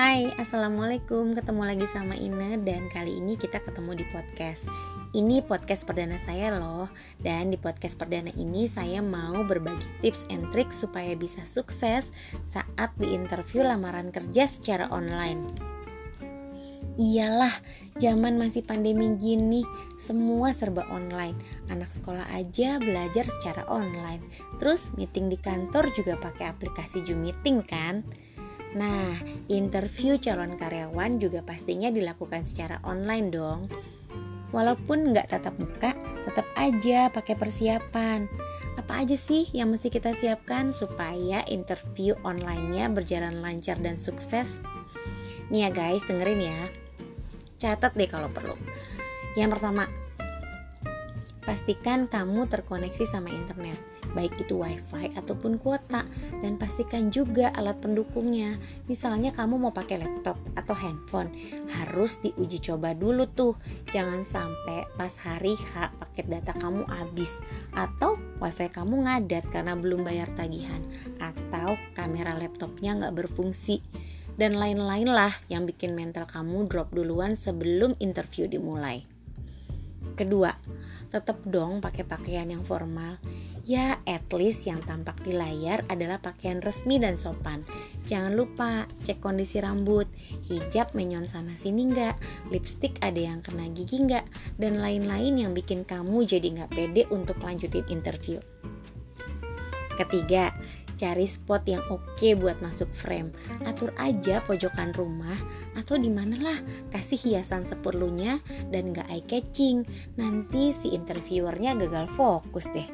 Hai, Assalamualaikum Ketemu lagi sama Ine Dan kali ini kita ketemu di podcast Ini podcast perdana saya loh Dan di podcast perdana ini Saya mau berbagi tips and tricks Supaya bisa sukses Saat di interview lamaran kerja secara online Iyalah, zaman masih pandemi gini, semua serba online. Anak sekolah aja belajar secara online. Terus meeting di kantor juga pakai aplikasi Zoom Meeting kan? Nah, interview calon karyawan juga pastinya dilakukan secara online dong. Walaupun nggak tatap muka, tetap aja pakai persiapan. Apa aja sih yang mesti kita siapkan supaya interview online-nya berjalan lancar dan sukses? Nih ya guys, dengerin ya. Catat deh kalau perlu. Yang pertama, pastikan kamu terkoneksi sama internet baik itu wifi ataupun kuota dan pastikan juga alat pendukungnya. Misalnya kamu mau pakai laptop atau handphone harus diuji coba dulu tuh. Jangan sampai pas hari H paket data kamu habis atau wifi kamu ngadat karena belum bayar tagihan atau kamera laptopnya nggak berfungsi. Dan lain-lain lah yang bikin mental kamu drop duluan sebelum interview dimulai. Kedua, tetap dong pakai pakaian yang formal. Ya, at least yang tampak di layar adalah pakaian resmi dan sopan. Jangan lupa cek kondisi rambut, hijab menyon sana sini nggak, lipstick ada yang kena gigi nggak, dan lain-lain yang bikin kamu jadi nggak pede untuk lanjutin interview. Ketiga, cari spot yang oke buat masuk frame. Atur aja pojokan rumah atau di mana lah, kasih hiasan seperlunya dan gak eye catching. Nanti si interviewernya gagal fokus deh.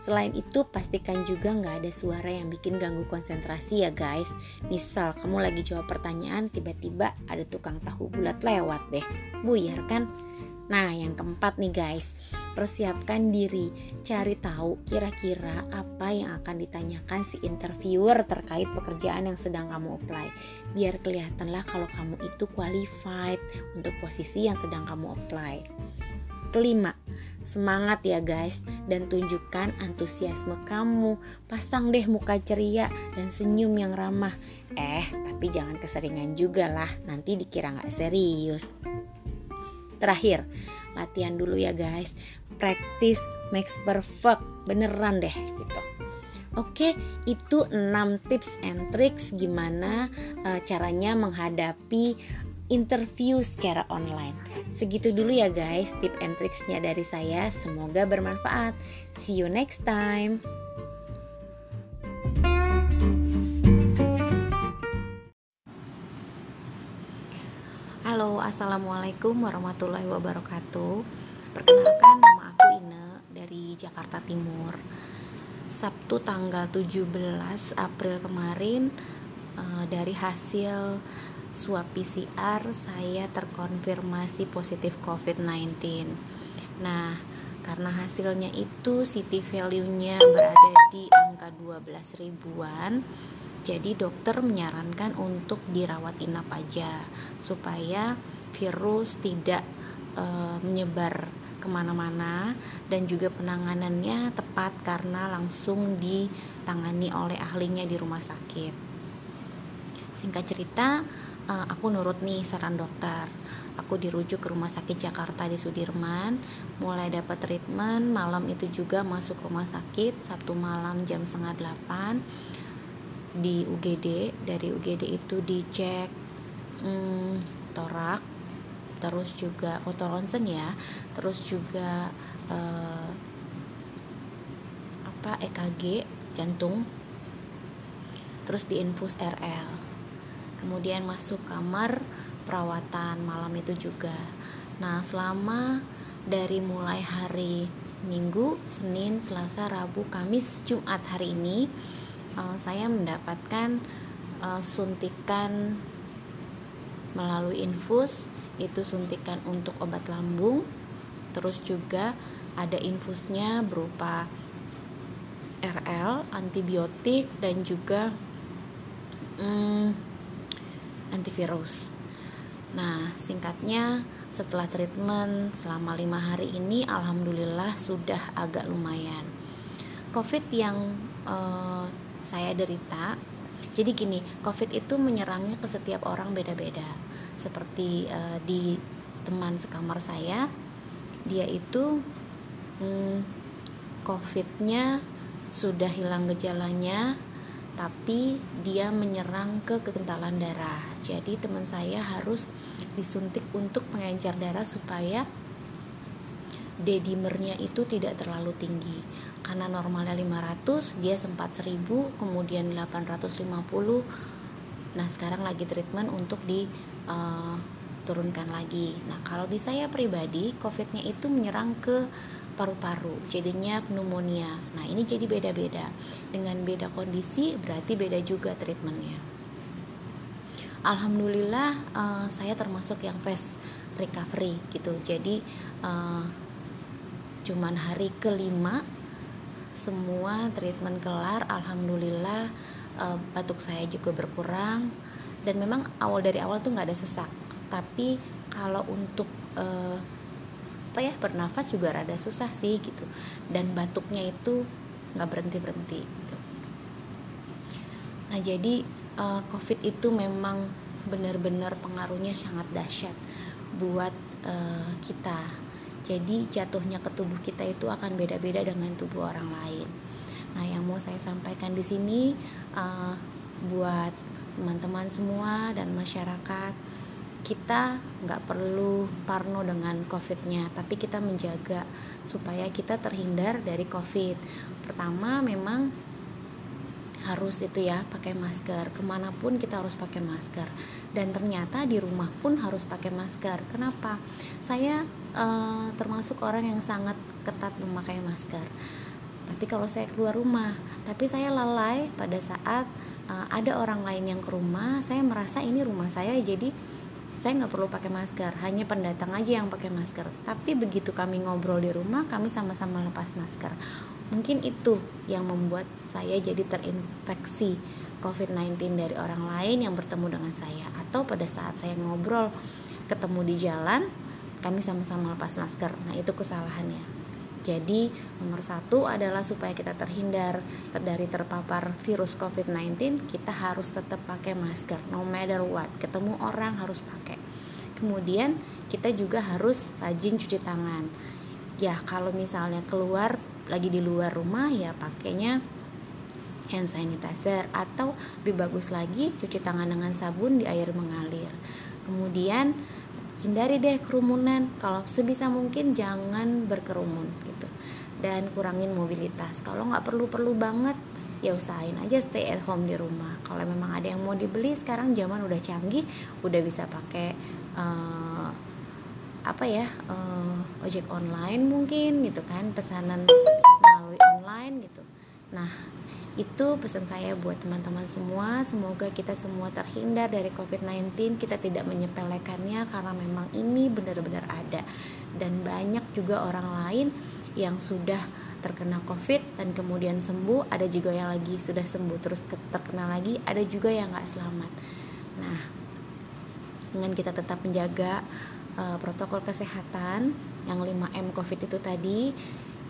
Selain itu, pastikan juga nggak ada suara yang bikin ganggu konsentrasi ya guys. Misal kamu lagi jawab pertanyaan, tiba-tiba ada tukang tahu bulat lewat deh. Buyar kan? Nah, yang keempat nih guys, persiapkan diri, cari tahu kira-kira apa yang akan ditanyakan si interviewer terkait pekerjaan yang sedang kamu apply. Biar kelihatanlah kalau kamu itu qualified untuk posisi yang sedang kamu apply. Kelima, semangat ya guys dan tunjukkan antusiasme kamu. Pasang deh muka ceria dan senyum yang ramah. Eh, tapi jangan keseringan juga lah, nanti dikira nggak serius. Terakhir, latihan dulu ya guys. Practice makes perfect. Beneran deh gitu. Oke, itu 6 tips and tricks gimana uh, caranya menghadapi interview secara online. Segitu dulu ya guys, tip and tricksnya dari saya. Semoga bermanfaat. See you next time. Assalamualaikum warahmatullahi wabarakatuh. Perkenalkan, nama aku Ine dari Jakarta Timur. Sabtu tanggal 17 April kemarin, uh, dari hasil swab PCR saya terkonfirmasi positif COVID-19. Nah, karena hasilnya itu city value-nya berada di angka 12 ribuan jadi dokter menyarankan untuk dirawat inap aja supaya virus tidak e, menyebar ke mana-mana dan juga penanganannya tepat karena langsung ditangani oleh ahlinya di rumah sakit. Singkat cerita, e, aku nurut nih saran dokter. Aku dirujuk ke rumah sakit Jakarta di Sudirman, mulai dapat treatment. Malam itu juga masuk rumah sakit Sabtu malam jam setengah delapan di UGD dari UGD itu dicek hmm, torak terus juga foto ronsen ya. Terus juga eh, apa EKG jantung. Terus diinfus RL kemudian masuk kamar perawatan malam itu juga. Nah selama dari mulai hari Minggu, Senin, Selasa, Rabu, Kamis, Jumat hari ini uh, saya mendapatkan uh, suntikan melalui infus itu suntikan untuk obat lambung. Terus juga ada infusnya berupa RL antibiotik dan juga hmm, antivirus. Nah singkatnya setelah treatment selama lima hari ini alhamdulillah sudah agak lumayan. Covid yang uh, saya derita jadi gini covid itu menyerangnya ke setiap orang beda-beda seperti uh, di teman sekamar saya dia itu hmm, covidnya sudah hilang gejalanya tapi dia menyerang ke kekentalan darah. Jadi teman saya harus disuntik untuk pengencer darah supaya dedimernya itu tidak terlalu tinggi. Karena normalnya 500 dia sempat 1000 kemudian 850 nah sekarang lagi treatment untuk diturunkan uh, lagi. Nah kalau di saya pribadi covidnya itu menyerang ke paru-paru jadinya pneumonia. Nah ini jadi beda-beda. Dengan beda kondisi berarti beda juga treatmentnya. Alhamdulillah uh, saya termasuk yang fast recovery gitu. Jadi uh, cuman hari kelima semua treatment kelar. Alhamdulillah batuk saya juga berkurang dan memang awal dari awal tuh nggak ada sesak. Tapi kalau untuk uh, apa ya bernafas juga rada susah sih gitu. Dan batuknya itu nggak berhenti berhenti gitu. nah jadi uh, covid itu memang benar-benar pengaruhnya sangat dahsyat buat uh, kita. Jadi jatuhnya ke tubuh kita itu akan beda-beda dengan tubuh orang lain. Nah yang mau saya sampaikan di sini uh, buat teman-teman semua dan masyarakat kita nggak perlu parno dengan covidnya tapi kita menjaga supaya kita terhindar dari covid. Pertama memang harus itu ya pakai masker. Ke mana pun kita harus pakai masker. Dan ternyata di rumah pun harus pakai masker. Kenapa? Saya uh, termasuk orang yang sangat ketat memakai masker tapi kalau saya keluar rumah tapi saya lalai pada saat uh, ada orang lain yang ke rumah saya merasa ini rumah saya jadi saya nggak perlu pakai masker hanya pendatang aja yang pakai masker. Tapi begitu kami ngobrol di rumah kami sama-sama lepas masker. Mungkin itu yang membuat saya jadi terinfeksi COVID-19 dari orang lain yang bertemu dengan saya. Atau pada saat saya ngobrol ketemu di jalan kami sama-sama lepas masker. Nah itu kesalahannya jadi nomor satu adalah supaya kita terhindar dari terpapar virus COVID-19 kita harus tetap pakai masker no matter what. Ketemu orang harus pakai. Kemudian kita juga harus rajin cuci tangan. Ya kalau misalnya keluar lagi di luar rumah ya pakainya hand sanitizer atau lebih bagus lagi cuci tangan dengan sabun di air mengalir. Kemudian hindari deh kerumunan. Kalau sebisa mungkin jangan berkerumun gitu. Dan kurangin mobilitas. Kalau nggak perlu-perlu banget ya usahain aja stay at home di rumah. Kalau memang ada yang mau dibeli sekarang zaman udah canggih udah bisa pakai uh, apa ya uh, ojek online mungkin gitu kan. Pesanan melalui online gitu. Nah itu pesan saya buat teman-teman semua. Semoga kita semua terhindar dari COVID-19 kita tidak menyepelekannya karena memang ini benar-benar ada. Dan banyak juga orang lain yang sudah terkena COVID dan kemudian sembuh. Ada juga yang lagi sudah sembuh terus terkena lagi. Ada juga yang nggak selamat. Nah dengan kita tetap menjaga uh, protokol kesehatan yang 5M COVID itu tadi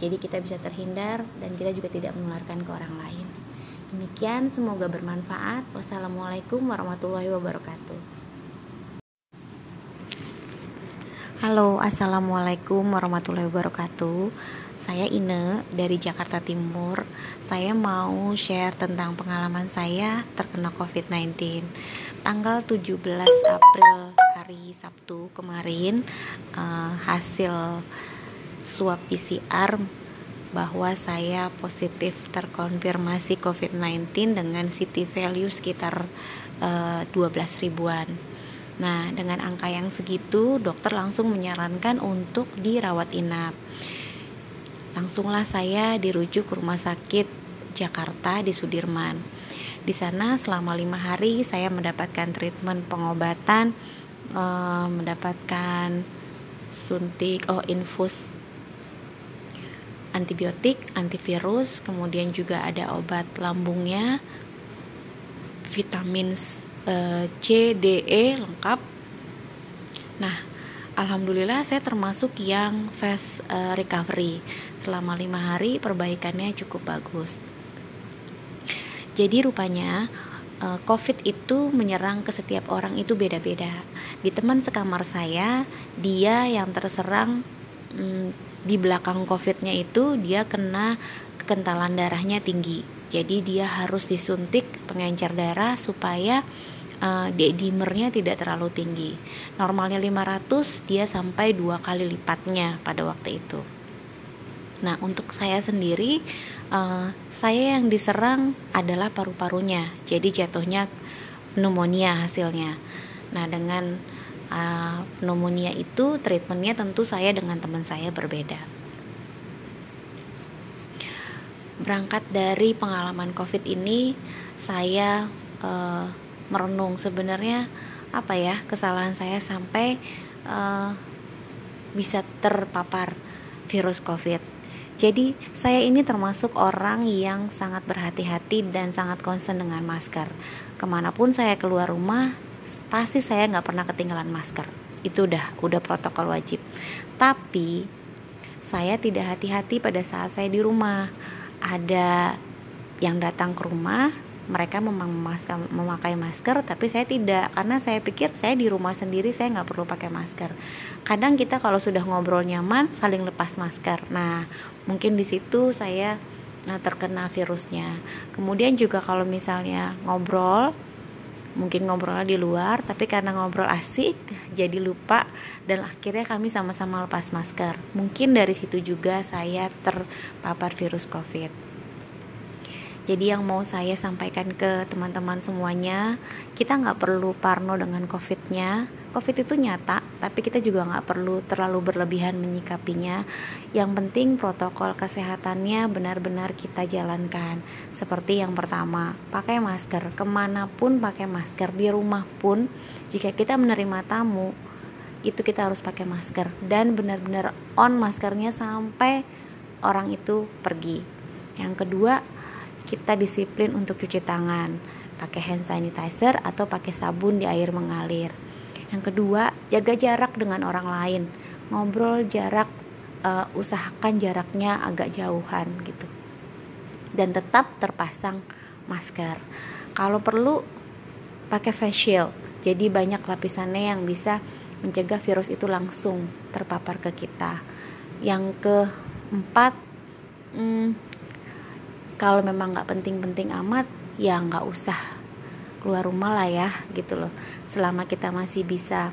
jadi kita bisa terhindar dan kita juga tidak menularkan ke orang lain. Demikian, semoga bermanfaat. Wassalamualaikum warahmatullahi wabarakatuh. Halo, assalamualaikum warahmatullahi wabarakatuh. Saya Ine dari Jakarta Timur. Saya mau share tentang pengalaman saya terkena COVID-19. Tanggal 17 April hari Sabtu kemarin, uh, hasil swab PCR bahwa saya positif terkonfirmasi COVID-19 dengan city value sekitar uh, eh, 12 ribuan. Nah, dengan angka yang segitu, dokter langsung menyarankan untuk dirawat inap. Langsunglah saya dirujuk ke rumah sakit Jakarta di Sudirman. Di sana selama lima hari saya mendapatkan treatment pengobatan, uh, mendapatkan suntik, oh infus antibiotik, antivirus, kemudian juga ada obat lambungnya, vitamin uh, C, D, E lengkap. Nah, alhamdulillah saya termasuk yang fast uh, recovery. Selama lima hari perbaikannya cukup bagus. Jadi rupanya uh, COVID itu menyerang ke setiap orang itu beda-beda. Di teman sekamar saya, dia yang terserang um, di belakang COVID-nya itu dia kena kekentalan darahnya tinggi. Jadi dia harus disuntik pengencer darah supaya uh, dimernya tidak terlalu tinggi. Normalnya 500, dia sampai dua kali lipatnya pada waktu itu. Nah, untuk saya sendiri, uh, saya yang diserang adalah paru-parunya, jadi jatuhnya pneumonia hasilnya. Nah, dengan uh, pneumonia itu treatmentnya tentu saya dengan teman saya berbeda. Berangkat dari pengalaman COVID ini, saya uh, merenung sebenarnya apa ya kesalahan saya sampai uh, bisa terpapar virus COVID jadi saya ini termasuk orang yang sangat berhati-hati dan sangat concern dengan masker. Ke mana pun saya keluar rumah, pasti saya nggak pernah ketinggalan masker. Itu udah udah protokol wajib. Tapi saya tidak hati-hati pada saat saya di rumah. Ada yang datang ke rumah mereka memang memakai masker tapi saya tidak karena saya pikir saya di rumah sendiri saya nggak perlu pakai masker kadang kita kalau sudah ngobrol nyaman saling lepas masker nah mungkin di situ saya nah, terkena virusnya kemudian juga kalau misalnya ngobrol mungkin ngobrolnya di luar tapi karena ngobrol asik jadi lupa dan akhirnya kami sama-sama lepas masker mungkin dari situ juga saya terpapar virus covid jadi yang mau saya sampaikan ke teman-teman semuanya, kita nggak perlu parno dengan COVID-nya. COVID itu nyata, tapi kita juga nggak perlu terlalu berlebihan menyikapinya. Yang penting protokol kesehatannya benar-benar kita jalankan. Seperti yang pertama, pakai masker. Ke mana pun pakai masker, di rumah pun, jika kita menerima tamu, itu kita harus pakai masker. Dan benar-benar on maskernya sampai orang itu pergi. Yang kedua, kita disiplin untuk cuci tangan pakai hand sanitizer atau pakai sabun di air mengalir yang kedua jaga jarak dengan orang lain. Ngobrol jarak uh, usahakan jaraknya agak jauhan gitu. Dan tetap terpasang masker. Kalau perlu pakai face shield. Jadi banyak lapisannya yang bisa mencegah virus itu langsung terpapar ke kita. Yang keempat hmm, kalau memang nggak penting-penting amat ya nggak usah keluar rumah lah ya gitu loh. Selama kita masih bisa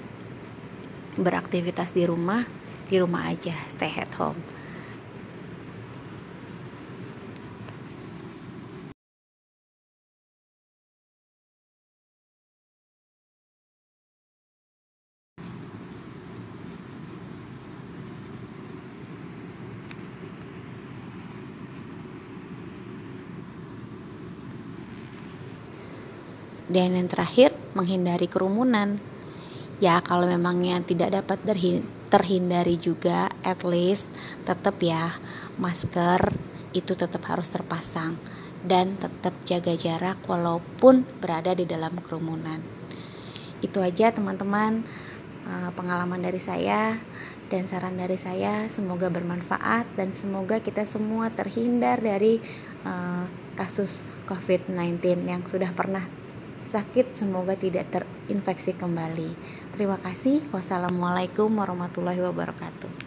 beraktivitas di rumah di rumah aja stay at home Dan yang terakhir, menghindari kerumunan. Ya, kalau memangnya tidak dapat terhindari juga, at least tetap ya masker itu tetap harus terpasang dan tetap jaga jarak walaupun berada di dalam kerumunan. Itu aja teman-teman eh, pengalaman dari saya dan saran dari saya semoga bermanfaat dan semoga kita semua terhindar dari uh, kasus COVID-19 yang sudah pernah sakit semoga tidak terinfeksi kembali. Terima kasih. Wassalamualaikum warahmatullahi wabarakatuh.